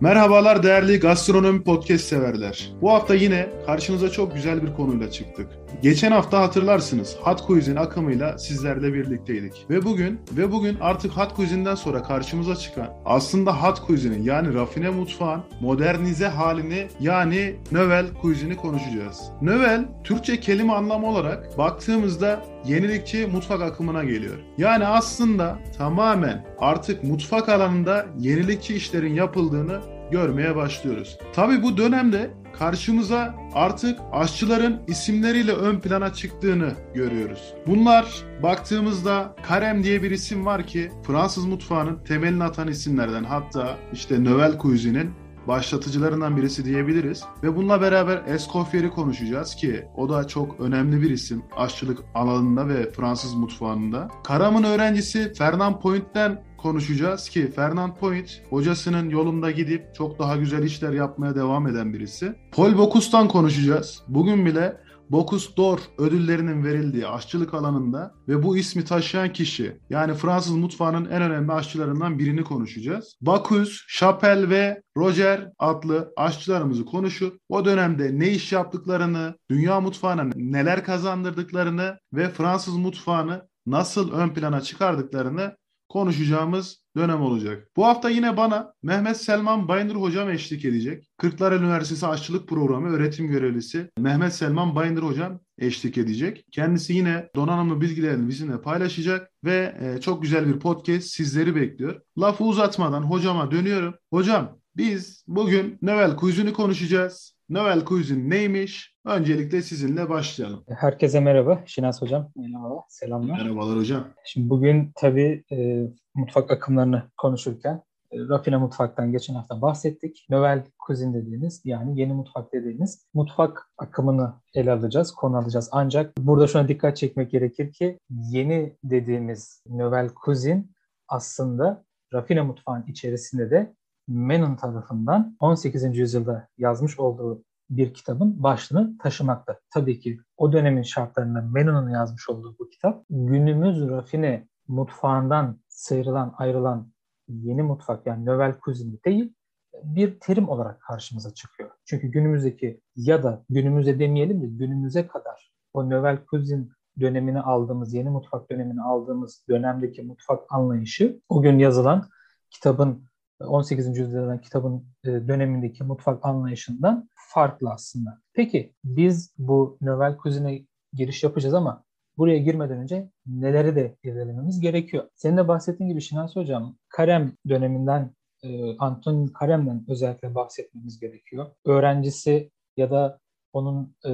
Merhabalar değerli gastronomi podcast severler. Bu hafta yine karşınıza çok güzel bir konuyla çıktık. Geçen hafta hatırlarsınız Hot Cuisine akımıyla sizlerle birlikteydik. Ve bugün ve bugün artık Hot Cuisine'den sonra karşımıza çıkan aslında Hot Cuisine'in yani rafine mutfağın modernize halini yani Növel Cuisine'i konuşacağız. Növel Türkçe kelime anlamı olarak baktığımızda yenilikçi mutfak akımına geliyor. Yani aslında tamamen artık mutfak alanında yenilikçi işlerin yapıldığını görmeye başlıyoruz. Tabi bu dönemde karşımıza artık aşçıların isimleriyle ön plana çıktığını görüyoruz. Bunlar baktığımızda Karem diye bir isim var ki Fransız mutfağının temelini atan isimlerden hatta işte Novel Cuisine'in başlatıcılarından birisi diyebiliriz. Ve bununla beraber Escoffier'i konuşacağız ki o da çok önemli bir isim aşçılık alanında ve Fransız mutfağında. Karam'ın öğrencisi Fernand Point'ten konuşacağız ki Fernand Point hocasının yolunda gidip çok daha güzel işler yapmaya devam eden birisi. Paul Bocuse konuşacağız. Bugün bile Bocuse d'Or ödüllerinin verildiği aşçılık alanında ve bu ismi taşıyan kişi yani Fransız mutfağının en önemli aşçılarından birini konuşacağız. Bocuse, Chapelle ve Roger adlı aşçılarımızı konuşup o dönemde ne iş yaptıklarını, dünya mutfağına neler kazandırdıklarını ve Fransız mutfağını nasıl ön plana çıkardıklarını konuşacağımız dönem olacak. Bu hafta yine bana Mehmet Selman Bayındır hocam eşlik edecek. Kırklareli Üniversitesi Aşçılık Programı öğretim görevlisi Mehmet Selman Bayındır hocam eşlik edecek. Kendisi yine donanımlı bilgilerini bizimle paylaşacak ve e, çok güzel bir podcast sizleri bekliyor. Lafı uzatmadan hocama dönüyorum. Hocam biz bugün Novel Quiz'ini konuşacağız. Novel Quiz'in neymiş? Öncelikle sizinle başlayalım. Herkese merhaba. Şinas Hocam. Merhaba. Selamlar. Merhabalar hocam. Şimdi bugün tabii e, mutfak akımlarını konuşurken e, rafine mutfaktan geçen hafta bahsettik. Novel Cuisine dediğimiz yani yeni mutfak dediğimiz mutfak akımını ele alacağız, konu alacağız. Ancak burada şuna dikkat çekmek gerekir ki yeni dediğimiz Novel Cuisine aslında rafine mutfağın içerisinde de Menon tarafından 18. yüzyılda yazmış olduğu bir kitabın başlığını taşımakta. Tabii ki o dönemin şartlarında Menon'un yazmış olduğu bu kitap günümüz rafine mutfağından sıyrılan, ayrılan yeni mutfak yani Novel Cuisine değil bir terim olarak karşımıza çıkıyor. Çünkü günümüzdeki ya da günümüze demeyelim de günümüze kadar o Novel Cuisine dönemini aldığımız, yeni mutfak dönemini aldığımız dönemdeki mutfak anlayışı o gün yazılan kitabın 18. yüzyıldan kitabın e, dönemindeki mutfak anlayışından farklı aslında. Peki biz bu Novel Cuisine'e giriş yapacağız ama buraya girmeden önce neleri de irdelememiz gerekiyor. Senin de bahsettiğin gibi Şinasi Hocam, Karem döneminden, e, Anton Karem'den özellikle bahsetmemiz gerekiyor. Öğrencisi ya da onun e,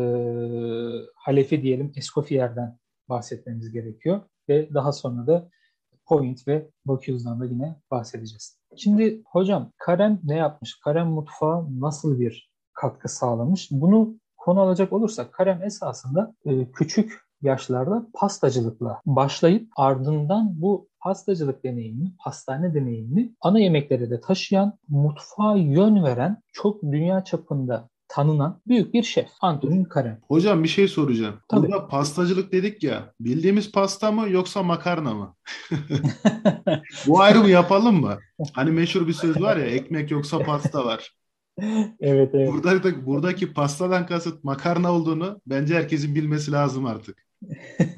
halefi diyelim Escoffier'den bahsetmemiz gerekiyor. Ve daha sonra da Point ve Bocuse'dan da yine bahsedeceğiz. Şimdi hocam Karem ne yapmış? Karem mutfağı nasıl bir katkı sağlamış? Bunu konu alacak olursak Karem esasında e, küçük yaşlarda pastacılıkla başlayıp ardından bu pastacılık deneyimini, pastane deneyimini ana yemeklere de taşıyan, mutfağa yön veren, çok dünya çapında tanınan büyük bir şef. Antonin Karen. Hocam bir şey soracağım. Tabii. Burada pastacılık dedik ya. Bildiğimiz pasta mı yoksa makarna mı? Bu ayrımı yapalım mı? Hani meşhur bir söz var ya ekmek yoksa pasta var. evet evet. Burada, buradaki pastadan kasıt makarna olduğunu bence herkesin bilmesi lazım artık.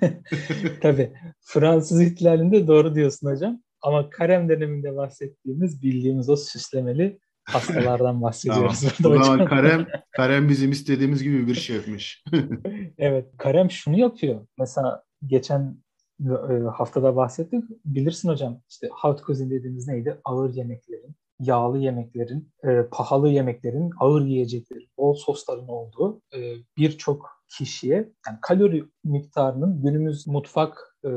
Tabii. Fransız ihtilalinde doğru diyorsun hocam. Ama Karem döneminde bahsettiğimiz, bildiğimiz o süslemeli pastalardan bahsediyoruz. tamam. Burada Karem, Karem bizim istediğimiz gibi bir şefmiş. evet. Karem şunu yapıyor. Mesela geçen e, haftada bahsettik. Bilirsin hocam işte hot cuisine dediğimiz neydi? Ağır yemeklerin, yağlı yemeklerin, e, pahalı yemeklerin, ağır yiyeceklerin, bol sosların olduğu e, birçok kişiye yani kalori miktarının günümüz mutfak e,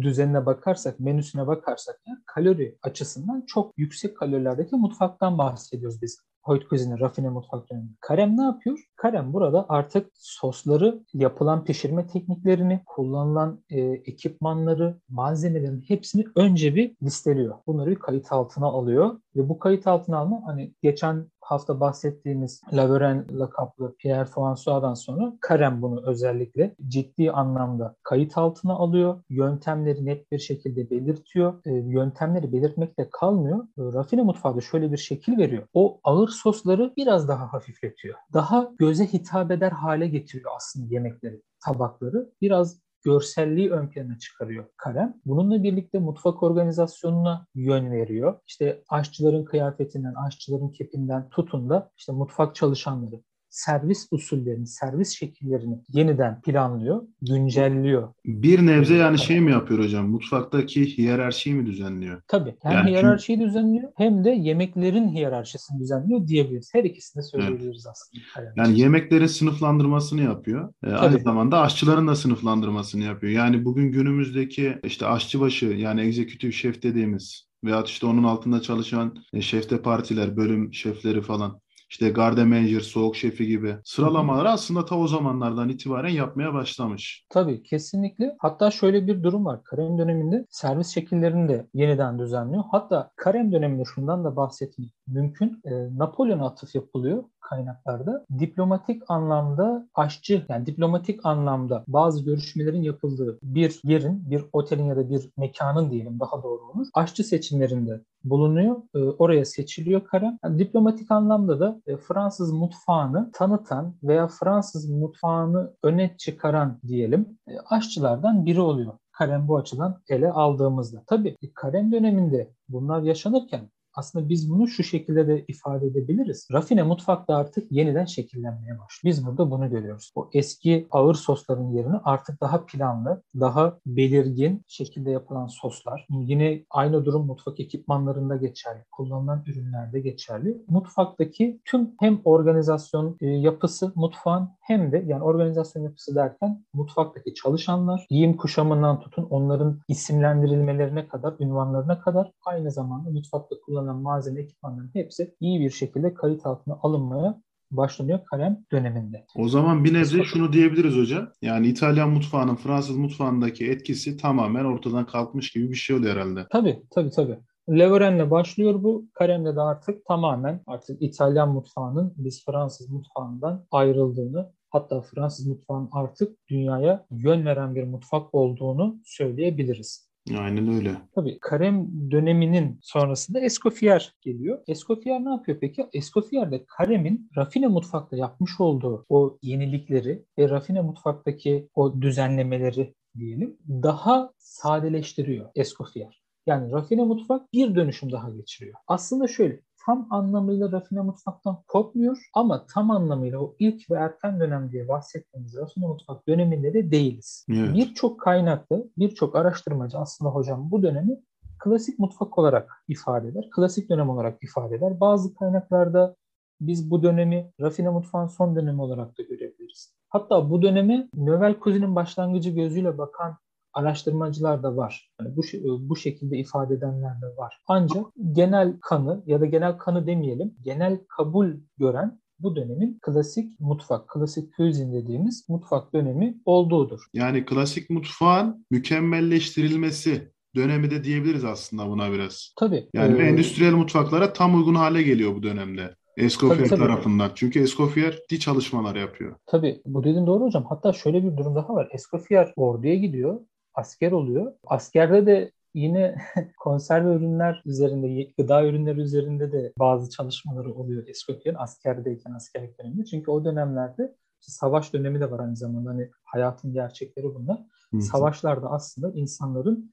düzenine bakarsak, menüsüne bakarsak yani kalori açısından çok yüksek kalorilerdeki mutfaktan bahsediyoruz biz. Hoyt Cuisine, rafine mutfak dönemi. Karem ne yapıyor? Karem burada artık sosları, yapılan pişirme tekniklerini, kullanılan e, ekipmanları, malzemelerin hepsini önce bir listeliyor. Bunları bir kayıt altına alıyor ve bu kayıt altına alma hani geçen hafta bahsettiğimiz Laveren lakaplı Pierre François'dan sonra Karen bunu özellikle ciddi anlamda kayıt altına alıyor. Yöntemleri net bir şekilde belirtiyor. E, yöntemleri belirtmekle kalmıyor. E, rafine mutfağı da şöyle bir şekil veriyor. O ağır sosları biraz daha hafifletiyor. Daha göze hitap eder hale getiriyor aslında yemekleri, tabakları. Biraz görselliği ön plana çıkarıyor Karem. Bununla birlikte mutfak organizasyonuna yön veriyor. İşte aşçıların kıyafetinden, aşçıların kepinden tutun da işte mutfak çalışanları, servis usullerini, servis şekillerini yeniden planlıyor, güncelliyor. Bir nebze yani şey mi yapıyor hocam? Mutfaktaki hiyerarşiyi mi düzenliyor? Tabii. Hem yani hiyerarşiyi çünkü... düzenliyor hem de yemeklerin hiyerarşisini düzenliyor diyebiliriz. Her ikisini de söyleyebiliriz evet. aslında. Yani yemeklerin sınıflandırmasını yapıyor. Ee, aynı zamanda aşçıların da sınıflandırmasını yapıyor. Yani bugün günümüzdeki işte aşçıbaşı yani egzekütif şef dediğimiz veyahut işte onun altında çalışan e, şefte partiler, bölüm şefleri falan işte garde manager, soğuk şefi gibi sıralamaları aslında ta o zamanlardan itibaren yapmaya başlamış. Tabii kesinlikle. Hatta şöyle bir durum var. Karem döneminde servis şekillerini de yeniden düzenliyor. Hatta Karem döneminde şundan da bahsetmek mümkün. E, Napolyon'a atıf yapılıyor kaynaklarda. Diplomatik anlamda aşçı yani diplomatik anlamda bazı görüşmelerin yapıldığı bir yerin, bir otelin ya da bir mekanın diyelim daha doğru olur. Aşçı seçimlerinde bulunuyor. E, oraya seçiliyor Karen. Yani diplomatik anlamda da e, Fransız mutfağını tanıtan veya Fransız mutfağını öne çıkaran diyelim e, aşçılardan biri oluyor. Karen bu açıdan ele aldığımızda. Tabii Karen döneminde bunlar yaşanırken aslında biz bunu şu şekilde de ifade edebiliriz. Rafine mutfakta artık yeniden şekillenmeye başlıyor. Biz burada bunu görüyoruz. O eski ağır sosların yerine artık daha planlı, daha belirgin şekilde yapılan soslar. Yine aynı durum mutfak ekipmanlarında geçerli. Kullanılan ürünlerde geçerli. Mutfaktaki tüm hem organizasyon e, yapısı mutfağın hem de yani organizasyon yapısı derken mutfaktaki çalışanlar, giyim kuşamından tutun onların isimlendirilmelerine kadar, ünvanlarına kadar aynı zamanda mutfakta kullanılan kullanılan malzeme ekipmanların hepsi iyi bir şekilde kayıt altına alınmaya başlanıyor kalem döneminde. O zaman bir nebze şunu diyebiliriz hocam. Yani İtalyan mutfağının Fransız mutfağındaki etkisi tamamen ortadan kalkmış gibi bir şey oluyor herhalde. Tabii tabii tabii. Leveren'le başlıyor bu. Karem'le de artık tamamen artık İtalyan mutfağının biz Fransız mutfağından ayrıldığını hatta Fransız mutfağının artık dünyaya yön veren bir mutfak olduğunu söyleyebiliriz. Aynen öyle. Tabii Karem döneminin sonrasında Escoffier geliyor. Escoffier ne yapıyor peki? Escoffier de Karem'in rafine mutfakta yapmış olduğu o yenilikleri ve rafine mutfaktaki o düzenlemeleri diyelim daha sadeleştiriyor Escoffier. Yani rafine mutfak bir dönüşüm daha geçiriyor. Aslında şöyle tam anlamıyla rafine mutfaktan kopmuyor ama tam anlamıyla o ilk ve erken dönem diye bahsettiğimiz rafine mutfak döneminde de değiliz. Evet. Birçok kaynaklı, birçok araştırmacı aslında hocam bu dönemi klasik mutfak olarak ifade eder. Klasik dönem olarak ifade eder. Bazı kaynaklarda biz bu dönemi rafine mutfağın son dönemi olarak da görebiliriz. Hatta bu dönemi Növel Kuzi'nin başlangıcı gözüyle bakan araştırmacılar da var. Yani bu bu şekilde ifade edenler de var. Ancak genel kanı ya da genel kanı demeyelim, genel kabul gören bu dönemin klasik mutfak, klasik cuisine dediğimiz mutfak dönemi olduğudur. Yani klasik mutfağın mükemmelleştirilmesi dönemi de diyebiliriz aslında buna biraz. Tabii. Yani ee, endüstriyel mutfaklara tam uygun hale geliyor bu dönemde. Escoffier tabii, tarafından. Tabii. Çünkü Escoffier di çalışmalar yapıyor. Tabii. Bu dediğin doğru hocam. Hatta şöyle bir durum daha var. Escoffier orduya gidiyor asker oluyor. Askerde de yine konserve ürünler üzerinde, gıda ürünleri üzerinde de bazı çalışmaları oluyor Escoffier askerdeyken, askerlik döneminde. Çünkü o dönemlerde işte savaş dönemi de var aynı zamanda. Hani hayatın gerçekleri bunlar. Hı-hı. Savaşlarda aslında insanların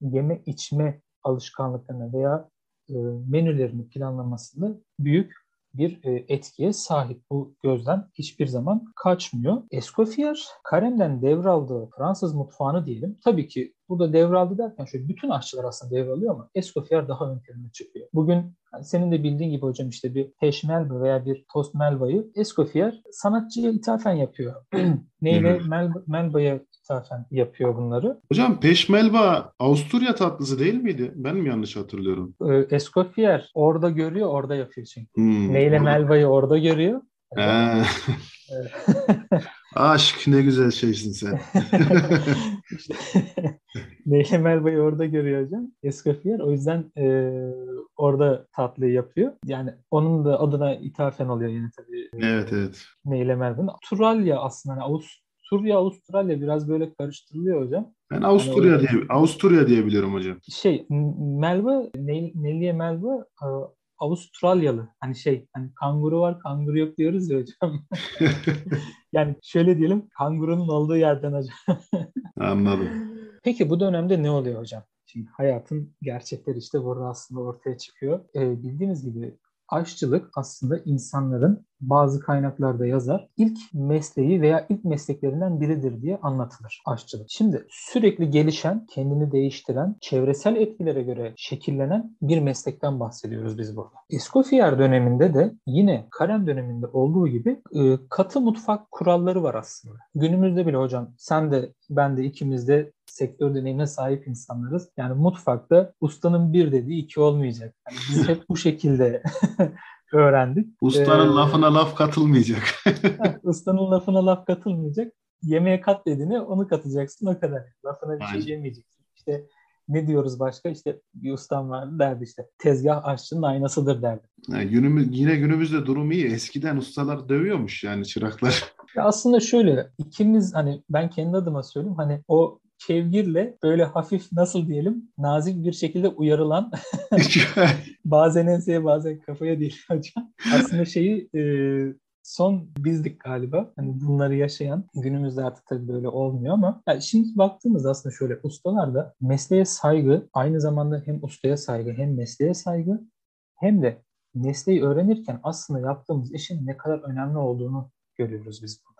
yeme içme alışkanlıklarına veya e, menülerini planlamasında büyük bir e, etkiye sahip. Bu gözden hiçbir zaman kaçmıyor. Escoffier, Karem'den devraldığı Fransız mutfağını diyelim. Tabii ki burada devraldı derken şöyle bütün aşçılar aslında devralıyor ama Escoffier daha ön plana çıkıyor. Bugün yani senin de bildiğin gibi hocam işte bir peş melba veya bir tost melbayı Escoffier sanatçıya ithafen yapıyor. Neyle mel, melbaya ithafen yapıyor bunları. Hocam peşmelba Avusturya tatlısı değil miydi? Ben mi yanlış hatırlıyorum? Ee, Escoffier orada görüyor, orada yapıyor çünkü. Hmm, Neyle orada. melbayı orada görüyor. Aşk ne güzel şeysin sen. Neyle Melba'yı orada görüyor hocam. Escoffier. O yüzden e, orada tatlıyı yapıyor. Yani onun da adına ithafen oluyor yine tabii. Evet evet. Neyle Melba'nın. Avustralya aslında. Yani Avusturya, Avustralya biraz böyle karıştırılıyor hocam. Ben Avusturya Yani diye Avusturya diye biliyorum hocam. Şey, Melba, Nel, Nellie Melba e, Avustralyalı. Hani şey, hani kanguru var, kanguru yok diyoruz ya hocam. yani şöyle diyelim, kangurunun olduğu yerden hocam. Anladım. Peki bu dönemde ne oluyor hocam? Şimdi hayatın gerçekleri işte burada aslında ortaya çıkıyor. Ee, bildiğiniz gibi aşçılık aslında insanların bazı kaynaklarda yazar ilk mesleği veya ilk mesleklerinden biridir diye anlatılır aşçılık. Şimdi sürekli gelişen, kendini değiştiren, çevresel etkilere göre şekillenen bir meslekten bahsediyoruz biz burada. Escoffier döneminde de yine Karen döneminde olduğu gibi e, katı mutfak kuralları var aslında. Günümüzde bile hocam sen de ben de ikimiz de sektör deneyimine sahip insanlarız. Yani mutfakta ustanın bir dediği iki olmayacak. Yani biz hep bu şekilde öğrendik. Ustanın Ee, lafına laf katılmayacak. Ustanın lafına laf katılmayacak. Yemeğe kat dediğini onu katacaksın o kadar. Lafına bir Aynen. şey yemeyeceksin. İşte ne diyoruz başka? İşte bir ustam vardı derdi işte. Tezgah aşçının aynasıdır derdi. Yani günümüz, yine günümüzde durum iyi. Eskiden ustalar dövüyormuş yani çıraklar. Ya aslında şöyle ikimiz hani ben kendi adıma söyleyeyim hani o kevgirle böyle hafif nasıl diyelim nazik bir şekilde uyarılan bazen enseye bazen kafaya değil hocam. Aslında şeyi e, son bizdik galiba. Hani bunları yaşayan günümüzde artık tabii böyle olmuyor ama yani şimdi baktığımızda aslında şöyle ustalar da mesleğe saygı aynı zamanda hem ustaya saygı hem mesleğe saygı hem de mesleği öğrenirken aslında yaptığımız işin ne kadar önemli olduğunu görüyoruz biz burada.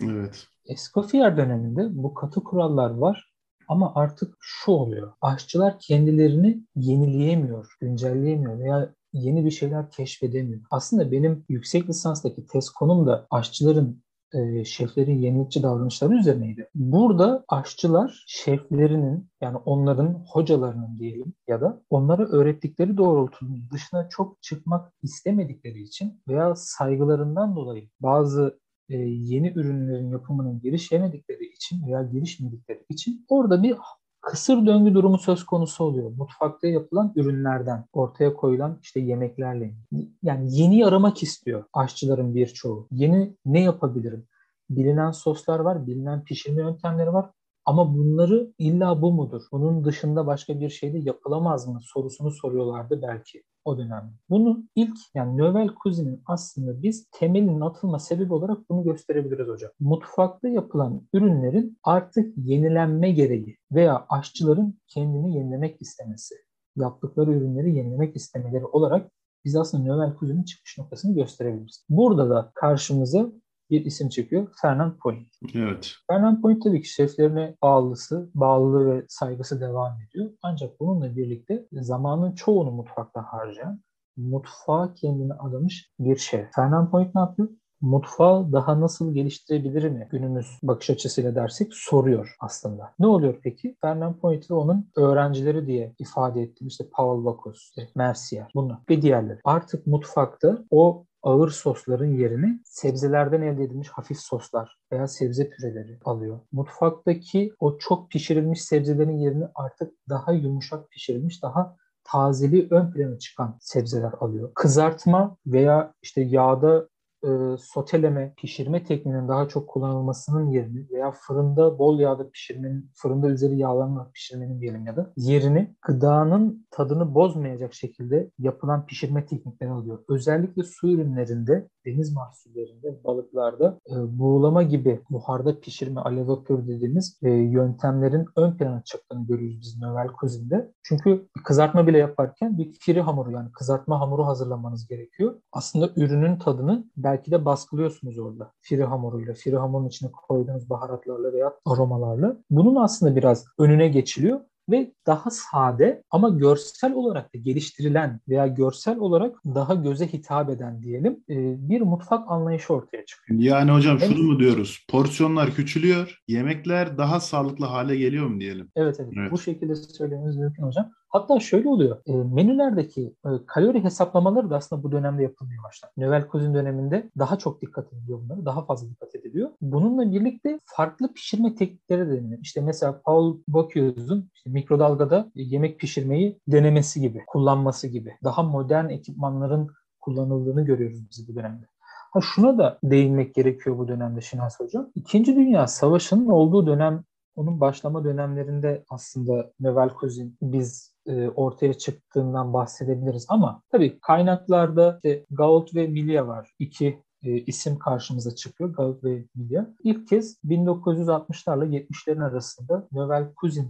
Evet. Escoffier döneminde bu katı kurallar var ama artık şu oluyor. Aşçılar kendilerini yenileyemiyor, güncelleyemiyor veya yeni bir şeyler keşfedemiyor. Aslında benim yüksek lisanstaki tez konum da aşçıların e, şeflerin yenilikçi davranışları üzerineydi. Burada aşçılar şeflerinin yani onların hocalarının diyelim ya da onlara öğrettikleri doğrultunun dışına çok çıkmak istemedikleri için veya saygılarından dolayı bazı e, yeni ürünlerin yapımına girişemedikleri için veya girişmedikleri için orada bir kısır döngü durumu söz konusu oluyor. Mutfakta yapılan ürünlerden, ortaya koyulan işte yemeklerle. Yani yeni aramak istiyor aşçıların birçoğu. Yeni ne yapabilirim? Bilinen soslar var, bilinen pişirme yöntemleri var. Ama bunları illa bu mudur? Bunun dışında başka bir şey de yapılamaz mı? Sorusunu soruyorlardı belki o dönemde. Bunu ilk yani Növel Cuisine'in aslında biz temelinin atılma sebebi olarak bunu gösterebiliriz hocam. Mutfakta yapılan ürünlerin artık yenilenme gereği veya aşçıların kendini yenilemek istemesi, yaptıkları ürünleri yenilemek istemeleri olarak biz aslında Növel Cuisine'in çıkış noktasını gösterebiliriz. Burada da karşımıza bir isim çıkıyor. Fernand Point. Evet. Fernand Point tabii ki şeflerine bağlılısı, bağlılığı ve saygısı devam ediyor. Ancak bununla birlikte zamanın çoğunu mutfakta harcayan, mutfağa kendini adamış bir şef. Fernand Point ne yapıyor? Mutfağı daha nasıl geliştirebilir mi günümüz bakış açısıyla dersek soruyor aslında. Ne oluyor peki? Fernand Point ve onun öğrencileri diye ifade ettiğim işte Paul Bocuse, işte Mercier bunlar ve diğerleri. Artık mutfakta o ağır sosların yerini sebzelerden elde edilmiş hafif soslar veya sebze püreleri alıyor. Mutfaktaki o çok pişirilmiş sebzelerin yerini artık daha yumuşak pişirilmiş, daha tazeliği ön plana çıkan sebzeler alıyor. Kızartma veya işte yağda e, soteleme, pişirme tekniğinin daha çok kullanılmasının yerini veya fırında bol yağda pişirmenin, fırında üzeri yağlanma pişirmenin diyelim ya da yerini gıdanın tadını bozmayacak şekilde yapılan pişirme teknikleri alıyor. Özellikle su ürünlerinde, deniz mahsullerinde, balıklarda e, buğulama gibi buharda pişirme, alevapör dediğimiz e, yöntemlerin ön plana çıktığını görüyoruz biz Növel Cuisine'de. Çünkü kızartma bile yaparken bir firi hamuru yani kızartma hamuru hazırlamanız gerekiyor. Aslında ürünün tadını belki de baskılıyorsunuz orada. Firi hamuruyla, firi hamurun içine koyduğunuz baharatlarla veya aromalarla. Bunun aslında biraz önüne geçiliyor ve daha sade ama görsel olarak da geliştirilen veya görsel olarak daha göze hitap eden diyelim e, bir mutfak anlayışı ortaya çıkıyor. Yani hocam Evet. şunu mu diyoruz? Porsiyonlar küçülüyor, yemekler daha sağlıklı hale geliyor mu diyelim? Evet evet, Evet. bu şekilde söylememiz mümkün hocam. Hatta şöyle oluyor. E, menülerdeki e, kalori hesaplamaları da aslında bu dönemde yapılmaya başlar. Növel Cuisine döneminde daha çok dikkat ediliyor bunlara. Daha fazla dikkat ediliyor. Bununla birlikte farklı pişirme teknikleri de deniyor. İşte mesela Paul Bocuse işte mikrodalgada yemek pişirmeyi denemesi gibi, kullanması gibi. Daha modern ekipmanların kullanıldığını görüyoruz biz bu dönemde. Ha şuna da değinmek gerekiyor bu dönemde Şinas Hocam. İkinci Dünya Savaşı'nın olduğu dönem onun başlama dönemlerinde aslında Novel Cuisine biz ortaya çıktığından bahsedebiliriz ama tabii kaynaklarda işte Gault ve Milya var. İki e, isim karşımıza çıkıyor. Gault ve Milya. İlk kez 1960'larla 70'lerin arasında Novel Cuisine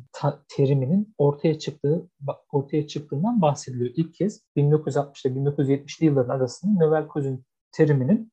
teriminin ortaya çıktığı ortaya çıktığından bahsediliyor. İlk kez 1960 ile 1970'li yılların arasında Novel Cuisine teriminin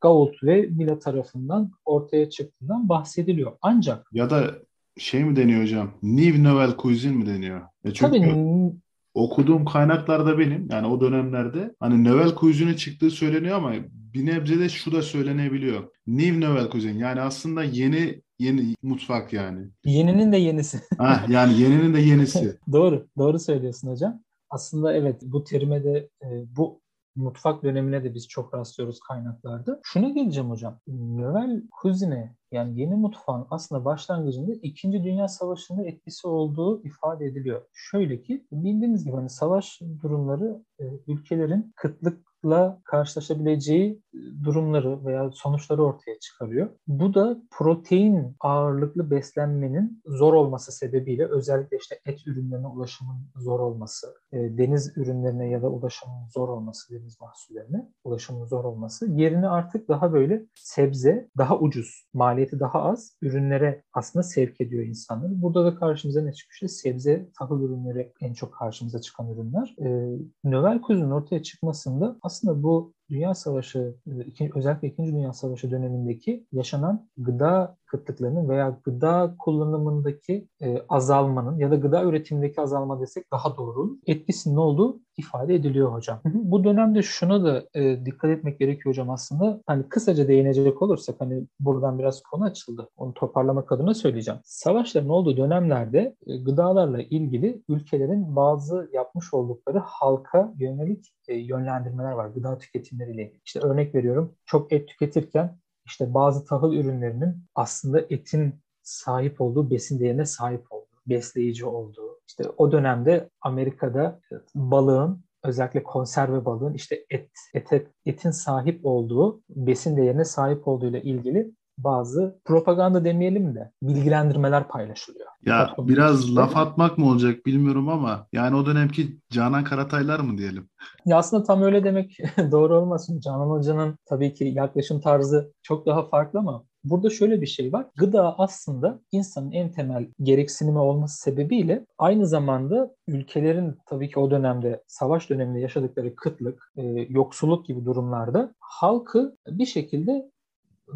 Gault ve Mila tarafından ortaya çıktığından bahsediliyor. Ancak ya da şey mi deniyor hocam? New Novel Cuisine mi deniyor? E çünkü tabii, okuduğum kaynaklarda benim yani o dönemlerde hani Novel Cuisine'in çıktığı söyleniyor ama bir nebze de şu da söylenebiliyor. New Novel Cuisine yani aslında yeni yeni mutfak yani. Yeninin de yenisi. ha, yani yeninin de yenisi. doğru, doğru söylüyorsun hocam. Aslında evet bu terime de e, bu mutfak dönemine de biz çok rastlıyoruz kaynaklarda. Şuna geleceğim hocam. Novel Cuisine yani yeni mutfağın aslında başlangıcında 2. Dünya Savaşı'nda etkisi olduğu ifade ediliyor. Şöyle ki bildiğiniz gibi hani savaş durumları e, ülkelerin kıtlık la karşılaşabileceği e, durumları veya sonuçları ortaya çıkarıyor. Bu da protein ağırlıklı beslenmenin zor olması sebebiyle özellikle işte et ürünlerine ulaşımın zor olması, e, deniz ürünlerine ya da ulaşımın zor olması, deniz mahsullerine ulaşımın zor olması yerini artık daha böyle sebze, daha ucuz, maliyeti daha az ürünlere aslında sevk ediyor insanları. Burada da karşımıza ne çıkıyor? Sebze, tahıl ürünleri en çok karşımıza çıkan ürünler. E, Növel kuzunun ortaya çıkmasında aslında bu Dünya Savaşı, e, özellikle İkinci Dünya Savaşı dönemindeki yaşanan gıda kıtlıklarının veya gıda kullanımındaki e, azalmanın ya da gıda üretimindeki azalma desek daha doğru etkisinin olduğu ifade ediliyor hocam. Bu dönemde şuna da e, dikkat etmek gerekiyor hocam aslında. Hani kısaca değinecek olursak hani buradan biraz konu açıldı. Onu toparlamak adına söyleyeceğim. Savaşların olduğu dönemlerde e, gıdalarla ilgili ülkelerin bazı yapmış oldukları halka yönelik e, yönlendirmeler var. Gıda tüketimleriyle ilgili. İşte örnek veriyorum. Çok et tüketirken işte bazı tahıl ürünlerinin aslında etin sahip olduğu besin değerine sahip olduğu, besleyici olduğu. İşte o dönemde Amerika'da balığın özellikle konserve balığın işte et, et, etin sahip olduğu, besin değerine sahip olduğu ile ilgili bazı propaganda demeyelim de bilgilendirmeler paylaşılıyor. Ya Toplum biraz laf atmak mı olacak bilmiyorum ama yani o dönemki Canan Karataylar mı diyelim? Ya aslında tam öyle demek doğru olmasın. Canan Hoca'nın tabii ki yaklaşım tarzı çok daha farklı ama Burada şöyle bir şey var. Gıda aslında insanın en temel gereksinimi olması sebebiyle aynı zamanda ülkelerin tabii ki o dönemde savaş döneminde yaşadıkları kıtlık, e, yoksulluk gibi durumlarda halkı bir şekilde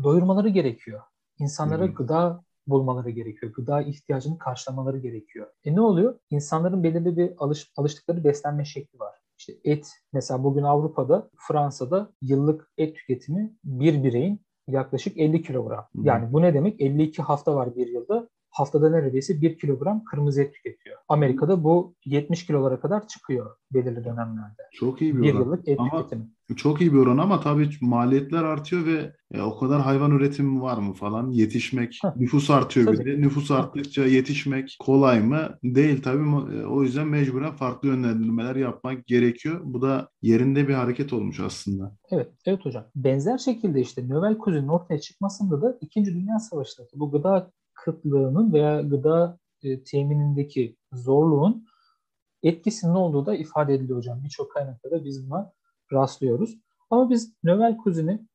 doyurmaları gerekiyor. İnsanlara hmm. gıda bulmaları gerekiyor. Gıda ihtiyacını karşılamaları gerekiyor. E ne oluyor? İnsanların belirli bir alış, alıştıkları beslenme şekli var. İşte et mesela bugün Avrupa'da, Fransa'da yıllık et tüketimi bir bireyin yaklaşık 50 kilogram. Yani bu ne demek? 52 hafta var bir yılda. Haftada neredeyse 1 kilogram kırmızı et tüketiyor. Amerika'da bu 70 kilolara kadar çıkıyor belirli dönemlerde. Çok iyi bir, bir oran. yıllık et Ama tüketimi. Çok iyi bir oran ama tabii maliyetler artıyor ve e, o kadar hayvan üretimi var mı falan yetişmek, Heh. nüfus artıyor tabii. bir de. Nüfus arttıkça yetişmek kolay mı? Değil tabii. E, o yüzden mecburen farklı yönlendirmeler yapmak gerekiyor. Bu da yerinde bir hareket olmuş aslında. Evet, evet hocam. Benzer şekilde işte Növel Kuzi'nin ortaya çıkmasında da İkinci Dünya Savaşı'ndaki bu gıda kıtlığının veya gıda e, teminindeki zorluğun etkisinin olduğu da ifade ediliyor hocam. Birçok kaynakta da biz buna rastlıyoruz. Ama biz Növel Kuzin'i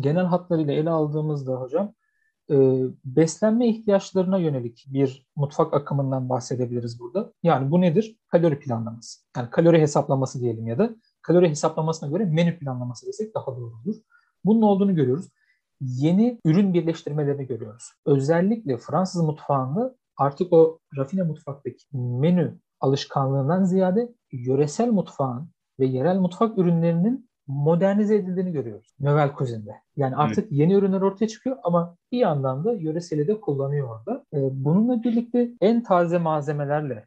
genel hatlarıyla ele aldığımızda hocam e, beslenme ihtiyaçlarına yönelik bir mutfak akımından bahsedebiliriz burada. Yani bu nedir? Kalori planlaması. Yani kalori hesaplaması diyelim ya da kalori hesaplamasına göre menü planlaması desek daha doğru olur. Bunun olduğunu görüyoruz. Yeni ürün birleştirmelerini görüyoruz. Özellikle Fransız mutfağında artık o rafine mutfaktaki menü alışkanlığından ziyade yöresel mutfağın ve yerel mutfak ürünlerinin modernize edildiğini görüyoruz Novel Cuisine'de. Yani artık evet. yeni ürünler ortaya çıkıyor ama bir yandan da yöreseli de kullanıyor orada. Ee, bununla birlikte en taze malzemelerle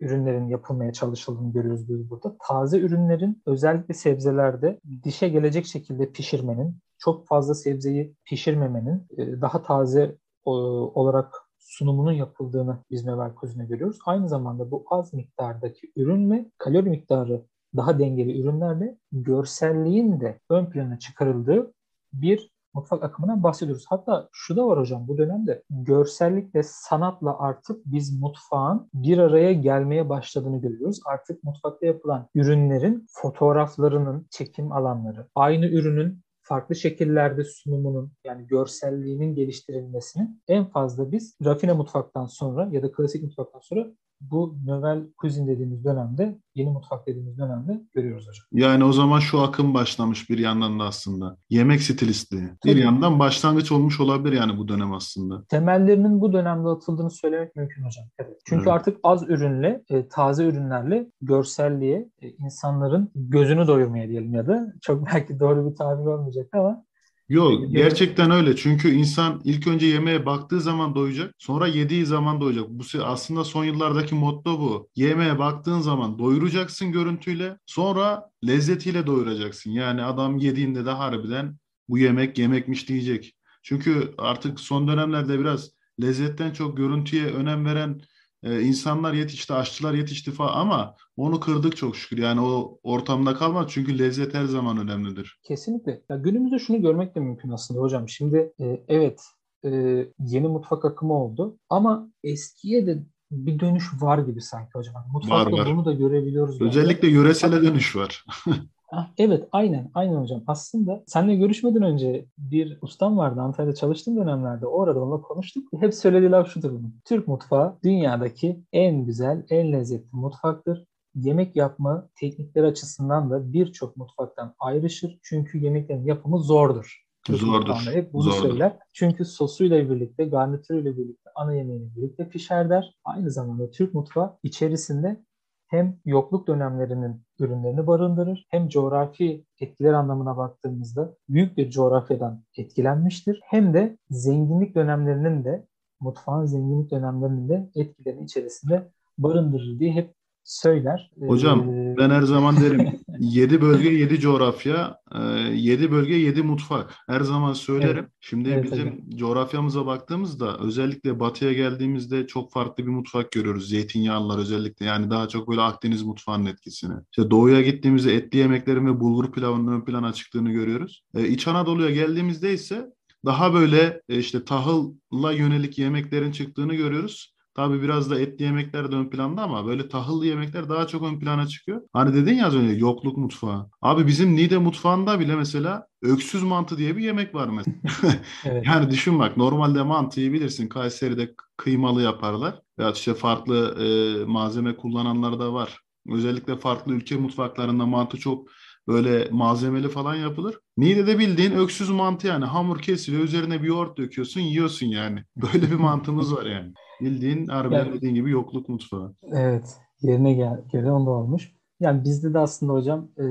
ürünlerin yapılmaya çalışıldığını görüyoruz biz burada. Taze ürünlerin özellikle sebzelerde dişe gelecek şekilde pişirmenin, çok fazla sebzeyi pişirmemenin, e, daha taze olarak sunumunun yapıldığını biz Mevel Kuzin'e görüyoruz. Aynı zamanda bu az miktardaki ürünle kalori miktarı daha dengeli ürünlerle görselliğin de ön plana çıkarıldığı bir mutfak akımından bahsediyoruz. Hatta şu da var hocam bu dönemde görsellikle sanatla artık biz mutfağın bir araya gelmeye başladığını görüyoruz. Artık mutfakta yapılan ürünlerin fotoğraflarının çekim alanları, aynı ürünün farklı şekillerde sunumunun yani görselliğinin geliştirilmesini en fazla biz rafine mutfaktan sonra ya da klasik mutfaktan sonra bu Novel Cuisine dediğimiz dönemde, yeni mutfak dediğimiz dönemde görüyoruz hocam. Yani o zaman şu akım başlamış bir yandan da aslında. Yemek stilistliği. Bir yandan başlangıç olmuş olabilir yani bu dönem aslında. Temellerinin bu dönemde atıldığını söylemek mümkün hocam. Evet. Çünkü evet. artık az ürünle, e, taze ürünlerle görselliğe, e, insanların gözünü doyurmaya diyelim ya da çok belki doğru bir tabir olmayacak ama Yok gerçekten öyle. Çünkü insan ilk önce yemeğe baktığı zaman doyacak. Sonra yediği zaman doyacak. Bu aslında son yıllardaki motto bu. Yemeğe baktığın zaman doyuracaksın görüntüyle. Sonra lezzetiyle doyuracaksın. Yani adam yediğinde de harbiden bu yemek yemekmiş diyecek. Çünkü artık son dönemlerde biraz lezzetten çok görüntüye önem veren e, insanlar yetişti, aşçılar yetişti falan ama onu kırdık çok şükür. Yani o ortamda kalmaz çünkü lezzet her zaman önemlidir. Kesinlikle. Ya günümüzde şunu görmek de mümkün aslında hocam. Şimdi e, evet e, yeni mutfak akımı oldu ama eskiye de bir dönüş var gibi sanki hocam. Mutfakta var, var. bunu da görebiliyoruz. Özellikle bence. yöresele dönüş var. Ah, evet aynen aynen hocam. Aslında seninle görüşmeden önce bir ustam vardı Antalya'da çalıştığım dönemlerde. Orada onunla konuştuk. Hep söylediği laf şudur bunun. Türk mutfağı dünyadaki en güzel, en lezzetli mutfaktır. Yemek yapma teknikleri açısından da birçok mutfaktan ayrışır. Çünkü yemeklerin yapımı zordur. Türk zordur. Hep bunu zordur. söyler. Çünkü sosuyla birlikte, garnitürüyle birlikte, ana yemeğiyle birlikte pişer der. Aynı zamanda Türk mutfağı içerisinde hem yokluk dönemlerinin ürünlerini barındırır hem coğrafi etkiler anlamına baktığımızda büyük bir coğrafyadan etkilenmiştir. Hem de zenginlik dönemlerinin de mutfağın zenginlik dönemlerinin de etkilerini içerisinde barındırır diye hep söyler. Hocam ee, ben her zaman derim 7 bölge 7 coğrafya, 7 bölge 7 mutfak. Her zaman söylerim. Evet. Şimdi evet, bizim hocam. coğrafyamıza baktığımızda özellikle batıya geldiğimizde çok farklı bir mutfak görüyoruz. Zeytinyağlılar özellikle yani daha çok böyle Akdeniz mutfağının etkisini. İşte doğuya gittiğimizde etli yemeklerin ve bulgur pilavının ön plana çıktığını görüyoruz. Ee, İç Anadolu'ya geldiğimizde ise daha böyle e, işte tahılla yönelik yemeklerin çıktığını görüyoruz. Tabii biraz da etli yemekler de ön planda ama böyle tahıllı yemekler daha çok ön plana çıkıyor. Hani dedin ya az önce yokluk mutfağı. Abi bizim Niğde mutfağında bile mesela öksüz mantı diye bir yemek var mesela. evet. Yani düşün bak normalde mantıyı bilirsin Kayseri'de kıymalı yaparlar. Ya işte farklı e, malzeme kullananlar da var. Özellikle farklı ülke mutfaklarında mantı çok böyle malzemeli falan yapılır. Niğde'de bildiğin öksüz mantı yani hamur kesiliyor üzerine bir yoğurt döküyorsun yiyorsun yani. Böyle bir mantımız var yani. Bildiğin harbiden yani, dediğin gibi yokluk mutfağı. Evet. Yerine gel gelen onda olmuş. Yani bizde de aslında hocam e,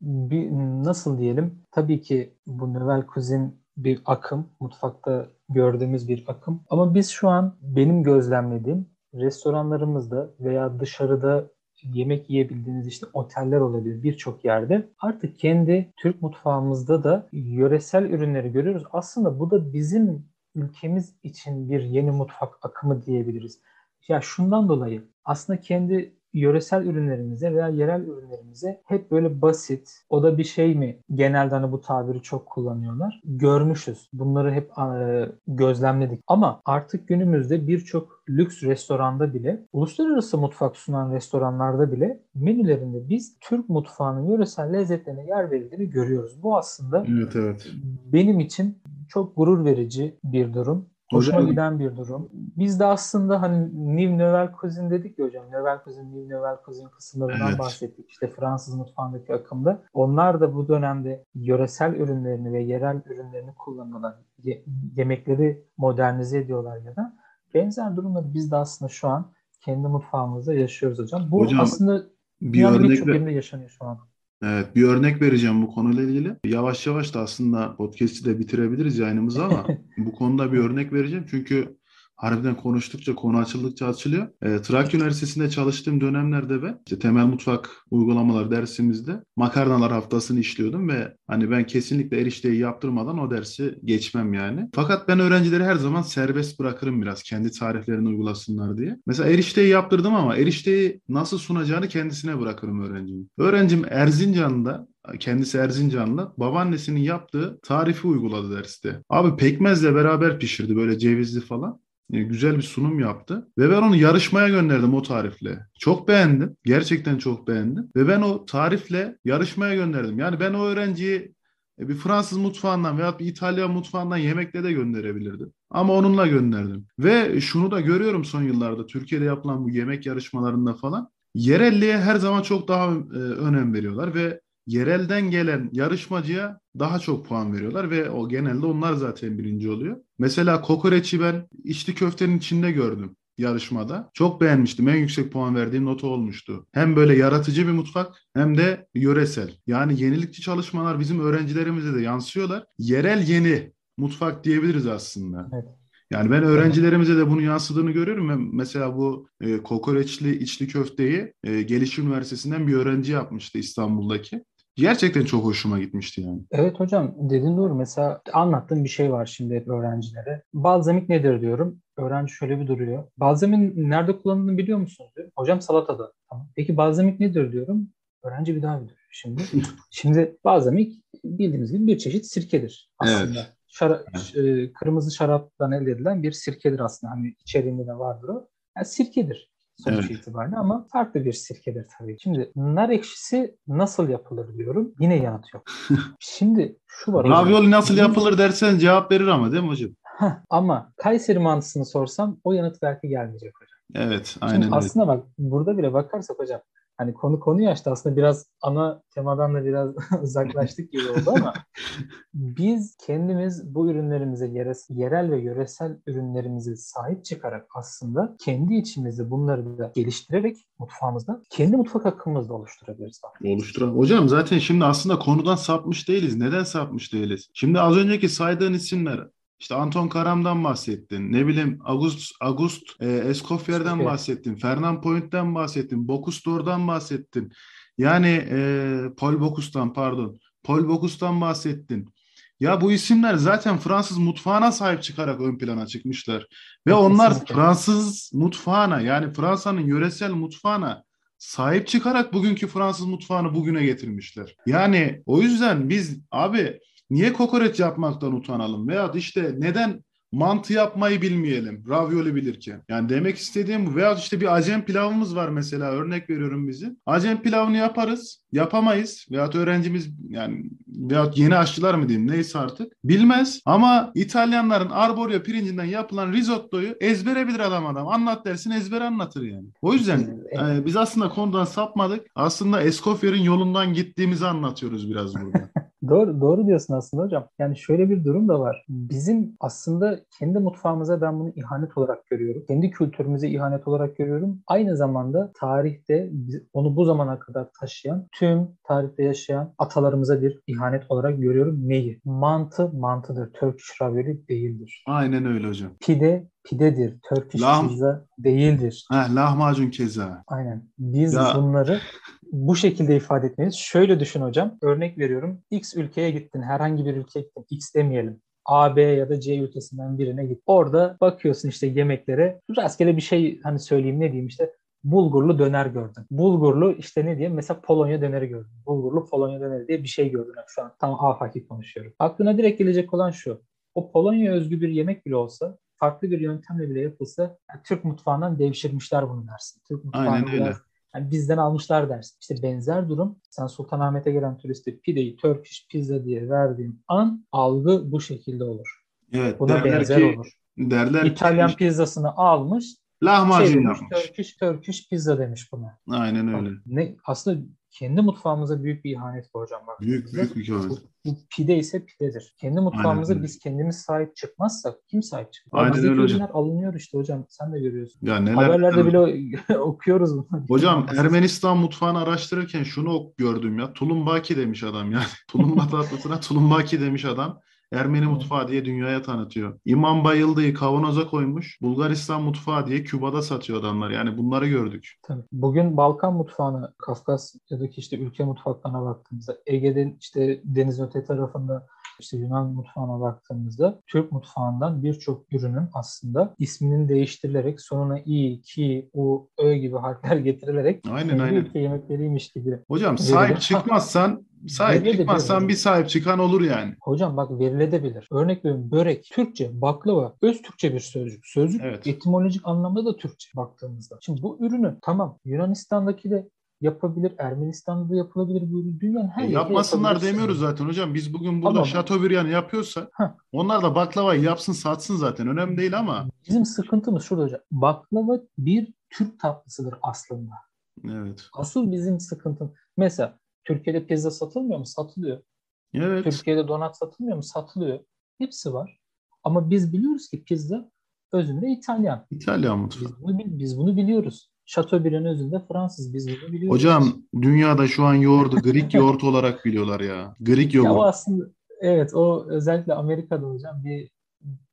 bir nasıl diyelim tabii ki bu Novel Kuzin bir akım. Mutfakta gördüğümüz bir akım. Ama biz şu an benim gözlemlediğim restoranlarımızda veya dışarıda yemek yiyebildiğiniz işte oteller olabilir birçok yerde. Artık kendi Türk mutfağımızda da yöresel ürünleri görüyoruz. Aslında bu da bizim ülkemiz için bir yeni mutfak akımı diyebiliriz. Ya şundan dolayı aslında kendi yöresel ürünlerimize veya yerel ürünlerimize hep böyle basit, o da bir şey mi? Genelde hani bu tabiri çok kullanıyorlar. Görmüşüz. Bunları hep e, gözlemledik. Ama artık günümüzde birçok lüks restoranda bile, uluslararası mutfak sunan restoranlarda bile menülerinde biz Türk mutfağının yöresel lezzetlerine yer verildiğini görüyoruz. Bu aslında evet, evet. benim için çok gurur verici bir durum. Hoşuma hocam, giden bir durum. Biz de aslında hani New Nouvelle Cuisine dedik ya hocam. Nouvelle Cuisine, New Nouvelle Cuisine kısımlarından evet. bahsettik. İşte Fransız mutfağındaki akımda. Onlar da bu dönemde yöresel ürünlerini ve yerel ürünlerini kullanıyorlar. Ye- yemekleri modernize ediyorlar ya da. Benzer durumları biz de aslında şu an kendi mutfağımızda yaşıyoruz hocam. Bu hocam, aslında bir örnek birçok yerinde yaşanıyor şu an. Evet, bir örnek vereceğim bu konuyla ilgili. Yavaş yavaş da aslında podcast'i de bitirebiliriz yayınımızı ama bu konuda bir örnek vereceğim. Çünkü harbiden konuştukça, konu açıldıkça açılıyor. E, Trakya Üniversitesi'nde çalıştığım dönemlerde ben işte temel mutfak uygulamaları dersimizde makarnalar haftasını işliyordum ve hani ben kesinlikle erişteyi yaptırmadan o dersi geçmem yani. Fakat ben öğrencileri her zaman serbest bırakırım biraz kendi tariflerini uygulasınlar diye. Mesela erişteyi yaptırdım ama erişteyi nasıl sunacağını kendisine bırakırım öğrencimin. Öğrencim Erzincan'da kendisi Erzincanlı. Babaannesinin yaptığı tarifi uyguladı derste. Abi pekmezle beraber pişirdi böyle cevizli falan. E, güzel bir sunum yaptı. Ve ben onu yarışmaya gönderdim o tarifle. Çok beğendim. Gerçekten çok beğendim. Ve ben o tarifle yarışmaya gönderdim. Yani ben o öğrenciyi e, bir Fransız mutfağından veya bir İtalyan mutfağından yemekle de gönderebilirdim. Ama onunla gönderdim. Ve şunu da görüyorum son yıllarda Türkiye'de yapılan bu yemek yarışmalarında falan. Yerelliğe her zaman çok daha e, önem veriyorlar ve yerelden gelen yarışmacıya daha çok puan veriyorlar ve o genelde onlar zaten birinci oluyor. Mesela kokoreçi ben içli köftenin içinde gördüm yarışmada. Çok beğenmiştim. En yüksek puan verdiğim notu olmuştu. Hem böyle yaratıcı bir mutfak hem de yöresel. Yani yenilikçi çalışmalar bizim öğrencilerimize de yansıyorlar. Yerel yeni mutfak diyebiliriz aslında. Evet. Yani ben öğrencilerimize de bunu yansıdığını görüyorum. Mesela bu e, kokoreçli içli köfteyi e, Gelişim Üniversitesi'nden bir öğrenci yapmıştı İstanbul'daki. Gerçekten çok hoşuma gitmişti yani. Evet hocam dediğin doğru. Mesela anlattığım bir şey var şimdi hep öğrencilere. Balzamik nedir diyorum. Öğrenci şöyle bir duruyor. Balzamin nerede kullanıldığını biliyor musunuz diyor. Hocam salatada. Tamam. Peki balzamik nedir diyorum. Öğrenci bir daha bir duruyor şimdi. şimdi balzamik bildiğimiz gibi bir çeşit sirkedir aslında. Evet. Şara, evet. kırmızı şaraptan elde edilen bir sirkedir aslında. Hani içeriğinde de vardır o. Yani sirkedir sonuç evet. itibariyle ama farklı bir sirkedir tabii. Şimdi nar ekşisi nasıl yapılır diyorum. Yine yanıt yok. Şimdi şu var. Ravioli nasıl yapılır dersen cevap verir ama değil mi hocam? ama Kayseri mantısını sorsam o yanıt belki gelmeyecek hocam. Evet, aynen Şimdi öyle. Aslında bak burada bile bakarsak hocam hani konu konuyu açtı aslında biraz ana temadan da biraz uzaklaştık gibi oldu ama biz kendimiz bu ürünlerimize yerel ve yöresel ürünlerimizi sahip çıkarak aslında kendi içimizde bunları da geliştirerek mutfağımızda kendi mutfak akımımızı da oluşturabiliriz. Oluşturalım. Hocam zaten şimdi aslında konudan sapmış değiliz. Neden sapmış değiliz? Şimdi az önceki saydığın isimler işte Anton Karam'dan bahsettin. Ne bileyim August August e, Escoffier'den evet. bahsettin. Fernand Point'ten bahsettin. Bocuse bahsettin. Yani e, Paul Bocus'tan pardon. Paul Bocus'tan bahsettin. Ya bu isimler zaten Fransız mutfağına sahip çıkarak ön plana çıkmışlar. Ve onlar kesinlikle. Fransız mutfağına yani Fransa'nın yöresel mutfağına sahip çıkarak bugünkü Fransız mutfağını bugüne getirmişler. Yani o yüzden biz abi Niye kokoreç yapmaktan utanalım? Veya işte neden mantı yapmayı bilmeyelim ravioli bilirken. Yani demek istediğim. Veya işte bir acem pilavımız var mesela örnek veriyorum bizim. Acem pilavını yaparız, yapamayız. Veyahut öğrencimiz yani veyahut yeni aşçılar mı diyeyim neyse artık bilmez. Ama İtalyanların arborio pirincinden yapılan risottoyu ezbere bilir adam adam. Anlat dersin ezbere anlatır yani. O yüzden e, biz aslında konudan sapmadık. Aslında Escoffier'in yolundan gittiğimizi anlatıyoruz biraz burada. Doğru, doğru diyorsun aslında hocam. Yani şöyle bir durum da var. Bizim aslında kendi mutfağımıza ben bunu ihanet olarak görüyorum. Kendi kültürümüze ihanet olarak görüyorum. Aynı zamanda tarihte onu bu zamana kadar taşıyan, tüm tarihte yaşayan atalarımıza bir ihanet olarak görüyorum. Neyi? Mantı mantıdır. Turkish ravioli değildir. Aynen öyle hocam. Pide pidedir. Turkish Lah pizza değildir. Ha, lahmacun keza. Aynen. Biz ya. bunları bu şekilde ifade etmeliyiz. Şöyle düşün hocam. Örnek veriyorum. X ülkeye gittin. Herhangi bir ülkeye gittin. X demeyelim. A, B ya da C ülkesinden birine git. Orada bakıyorsun işte yemeklere. Rastgele bir şey hani söyleyeyim ne diyeyim işte bulgurlu döner gördüm. Bulgurlu işte ne diyeyim mesela Polonya döneri gördüm. Bulgurlu Polonya döneri diye bir şey gördüm. Şu an tam afaki konuşuyorum. Aklına direkt gelecek olan şu. O Polonya özgü bir yemek bile olsa farklı bir yöntemle bile yapılsa yani Türk mutfağından devşirmişler bunu dersin. Türk mutfağını Aynen öyle. Biraz, yani bizden almışlar dersin. İşte benzer durum sen Sultanahmet'e gelen turiste pideyi Turkish pizza diye verdiğin an algı bu şekilde olur. Evet, Buna benzer ki, olur. Derler İtalyan ki, pizzasını almış lahmacun yapmış. Turkish, Turkish pizza demiş buna. Aynen öyle. Ne, aslında kendi mutfağımıza büyük bir ihanet bu hocam. Bak. Büyük büyük bir ihanet. Bu, bu pide ise pidedir. Kendi mutfağımıza Aynen. biz kendimiz sahip çıkmazsak kim sahip çıkar? Aynen Bizdeki öyle hocam. alınıyor işte hocam. Sen de görüyorsun. Ya neler, Haberlerde bile okuyoruz. Hocam Ermenistan mutfağını araştırırken şunu gördüm ya. Tulumbaki demiş adam ya. Tulumba tatlısına tulumbaki demiş adam. Ermeni mutfağı diye dünyaya tanıtıyor. İmam Bayıldı'yı kavanoza koymuş. Bulgaristan mutfağı diye Küba'da satıyor adamlar. Yani bunları gördük. Tabii. Bugün Balkan mutfağına, Kafkasya'daki işte ülke mutfaklarına baktığımızda, Ege'de işte deniz öte tarafında işte Yunan mutfağına baktığımızda Türk mutfağından birçok ürünün aslında isminin değiştirilerek sonuna i, ki, u, ö gibi harfler getirilerek aynen, aynen. ülke yemekleriymiş gibi. Hocam sahip çıkmazsan sahip çıkmazsan bir sahip çıkan olur yani. Hocam bak verilebilir. Örnek veriyorum börek, Türkçe, baklava, öz Türkçe bir sözcük. Sözcük evet. etimolojik anlamda da Türkçe baktığımızda. Şimdi bu ürünü tamam Yunanistan'daki de yapabilir. Ermenistan'da da yapılabilir. Böyle dünyanın her e, Yapmasınlar demiyoruz zaten hocam. Biz bugün burada ama, Chateaubriand yapıyorsa heh. onlar da baklavayı yapsın satsın zaten. Önemli değil ama. Bizim sıkıntımız şurada hocam. Baklava bir Türk tatlısıdır aslında. Evet. Asıl bizim sıkıntım. Mesela Türkiye'de pizza satılmıyor mu? Satılıyor. Evet. Türkiye'de donat satılmıyor mu? Satılıyor. Hepsi var. Ama biz biliyoruz ki pizza özünde İtalyan. İtalyan mutfağı. Biz bunu, biz bunu biliyoruz. Chateaubriand özünde Fransız. Biz bunu biliyoruz. Hocam dünyada şu an yoğurdu Greek yoğurt olarak biliyorlar ya. Greek yoğurt. Ya aslında evet o özellikle Amerika'da hocam bir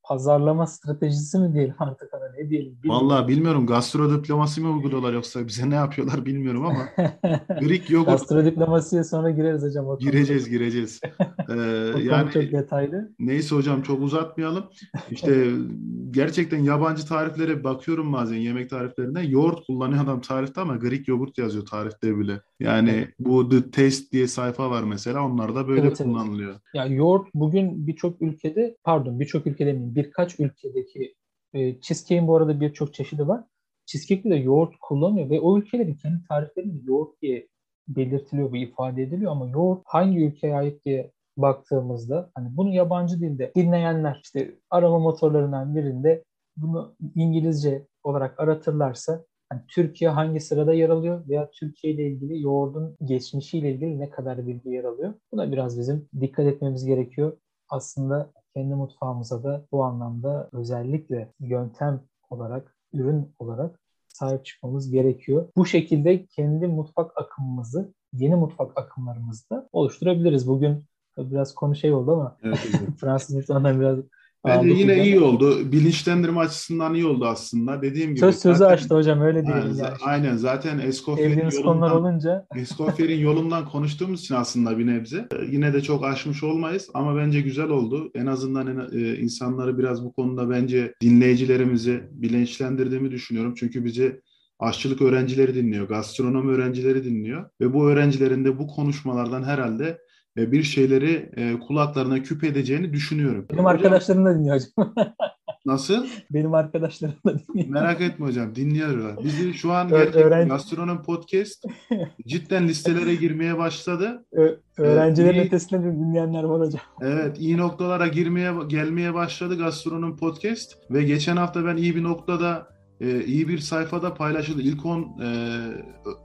pazarlama stratejisi mi diyelim artık ne diyelim. Bilmiyorum. Vallahi bilmiyorum. Gastrodiploması mı uyguluyorlar yoksa bize ne yapıyorlar bilmiyorum ama. Greek yogurt. Gastrodiplomasiye sonra gireriz hocam. O gireceğiz gireceğiz. Ee, yani çok detaylı. Neyse hocam çok uzatmayalım. İşte gerçekten yabancı tariflere bakıyorum bazen yemek tariflerine. Yoğurt kullanıyor adam tarifte ama Greek yogurt yazıyor tarifte bile. Yani bu The Taste diye sayfa var mesela. Onlar da böyle evet, kullanılıyor. Evet. Ya yoğurt bugün birçok ülkede pardon birçok ülkede demeyeyim birkaç ülkedeki e, cheesecake'in bu arada birçok çeşidi var. Cheesecake'de de yoğurt kullanıyor ve o ülkelerin kendi tariflerinde yoğurt diye belirtiliyor ve ifade ediliyor ama yoğurt hangi ülkeye ait diye baktığımızda hani bunu yabancı dilde dinleyenler işte arama motorlarından birinde bunu İngilizce olarak aratırlarsa yani Türkiye hangi sırada yer alıyor veya Türkiye ile ilgili yoğurdun geçmişiyle ilgili ne kadar bilgi yer alıyor? Buna biraz bizim dikkat etmemiz gerekiyor. Aslında kendi mutfağımıza da bu anlamda özellikle yöntem olarak, ürün olarak sahip çıkmamız gerekiyor. Bu şekilde kendi mutfak akımımızı, yeni mutfak akımlarımızı da oluşturabiliriz. Bugün biraz konu şey oldu ama evet, Fransız mutfağından biraz Bence yine iyi oldu. Bilinçlendirme açısından iyi oldu aslında. Dediğim gibi. Söz sözü zaten, açtı hocam öyle diyelim. Yani, yani. Aynen zaten Escoffier'in yolundan, olunca. Escoffier'in yolundan konuştuğumuz için aslında bir nebze. Yine de çok aşmış olmayız ama bence güzel oldu. En azından en, e, insanları biraz bu konuda bence dinleyicilerimizi bilinçlendirdiğimi düşünüyorum. Çünkü bizi aşçılık öğrencileri dinliyor, gastronomi öğrencileri dinliyor ve bu öğrencilerin de bu konuşmalardan herhalde bir şeyleri e, kulaklarına küp edeceğini düşünüyorum. Benim hocam, arkadaşlarım da dinliyor hocam. Nasıl? Benim arkadaşlarım da dinliyor. Merak etme hocam dinliyorlar. Bizi şu an gerçekten Gastronom Podcast cidden listelere girmeye başladı. Ö- öğrencilerin ee, ötesinde de dinleyenler var hocam. Evet iyi noktalara girmeye gelmeye başladı Gastronom Podcast ve geçen hafta ben iyi bir noktada e, iyi bir sayfada paylaşıldı. İlk 10 e,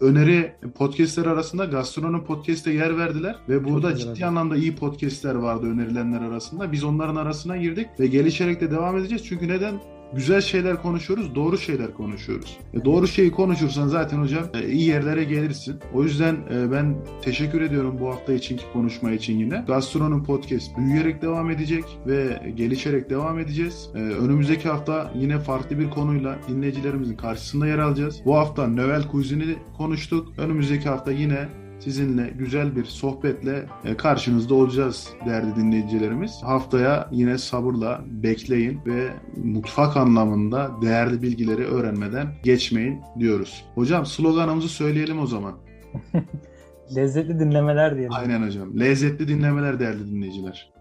öneri podcastler arasında Gastronomi Podcast'e yer verdiler ve burada ciddi güzel. anlamda iyi podcastler vardı önerilenler arasında. Biz onların arasına girdik ve gelişerek de devam edeceğiz. Çünkü neden? Güzel şeyler konuşuyoruz, doğru şeyler konuşuyoruz. E doğru şeyi konuşursan zaten hocam e, iyi yerlere gelirsin. O yüzden e, ben teşekkür ediyorum bu hafta içinki konuşma için yine. Gastronomi Podcast büyüyerek devam edecek ve gelişerek devam edeceğiz. E, önümüzdeki hafta yine farklı bir konuyla dinleyicilerimizin karşısında yer alacağız. Bu hafta Noel Cuisine'i konuştuk. Önümüzdeki hafta yine sizinle güzel bir sohbetle e, karşınızda olacağız değerli dinleyicilerimiz. Haftaya yine sabırla bekleyin ve mutfak anlamında değerli bilgileri öğrenmeden geçmeyin diyoruz. Hocam sloganımızı söyleyelim o zaman. Lezzetli dinlemeler diyelim. Aynen hocam. Lezzetli dinlemeler değerli dinleyiciler.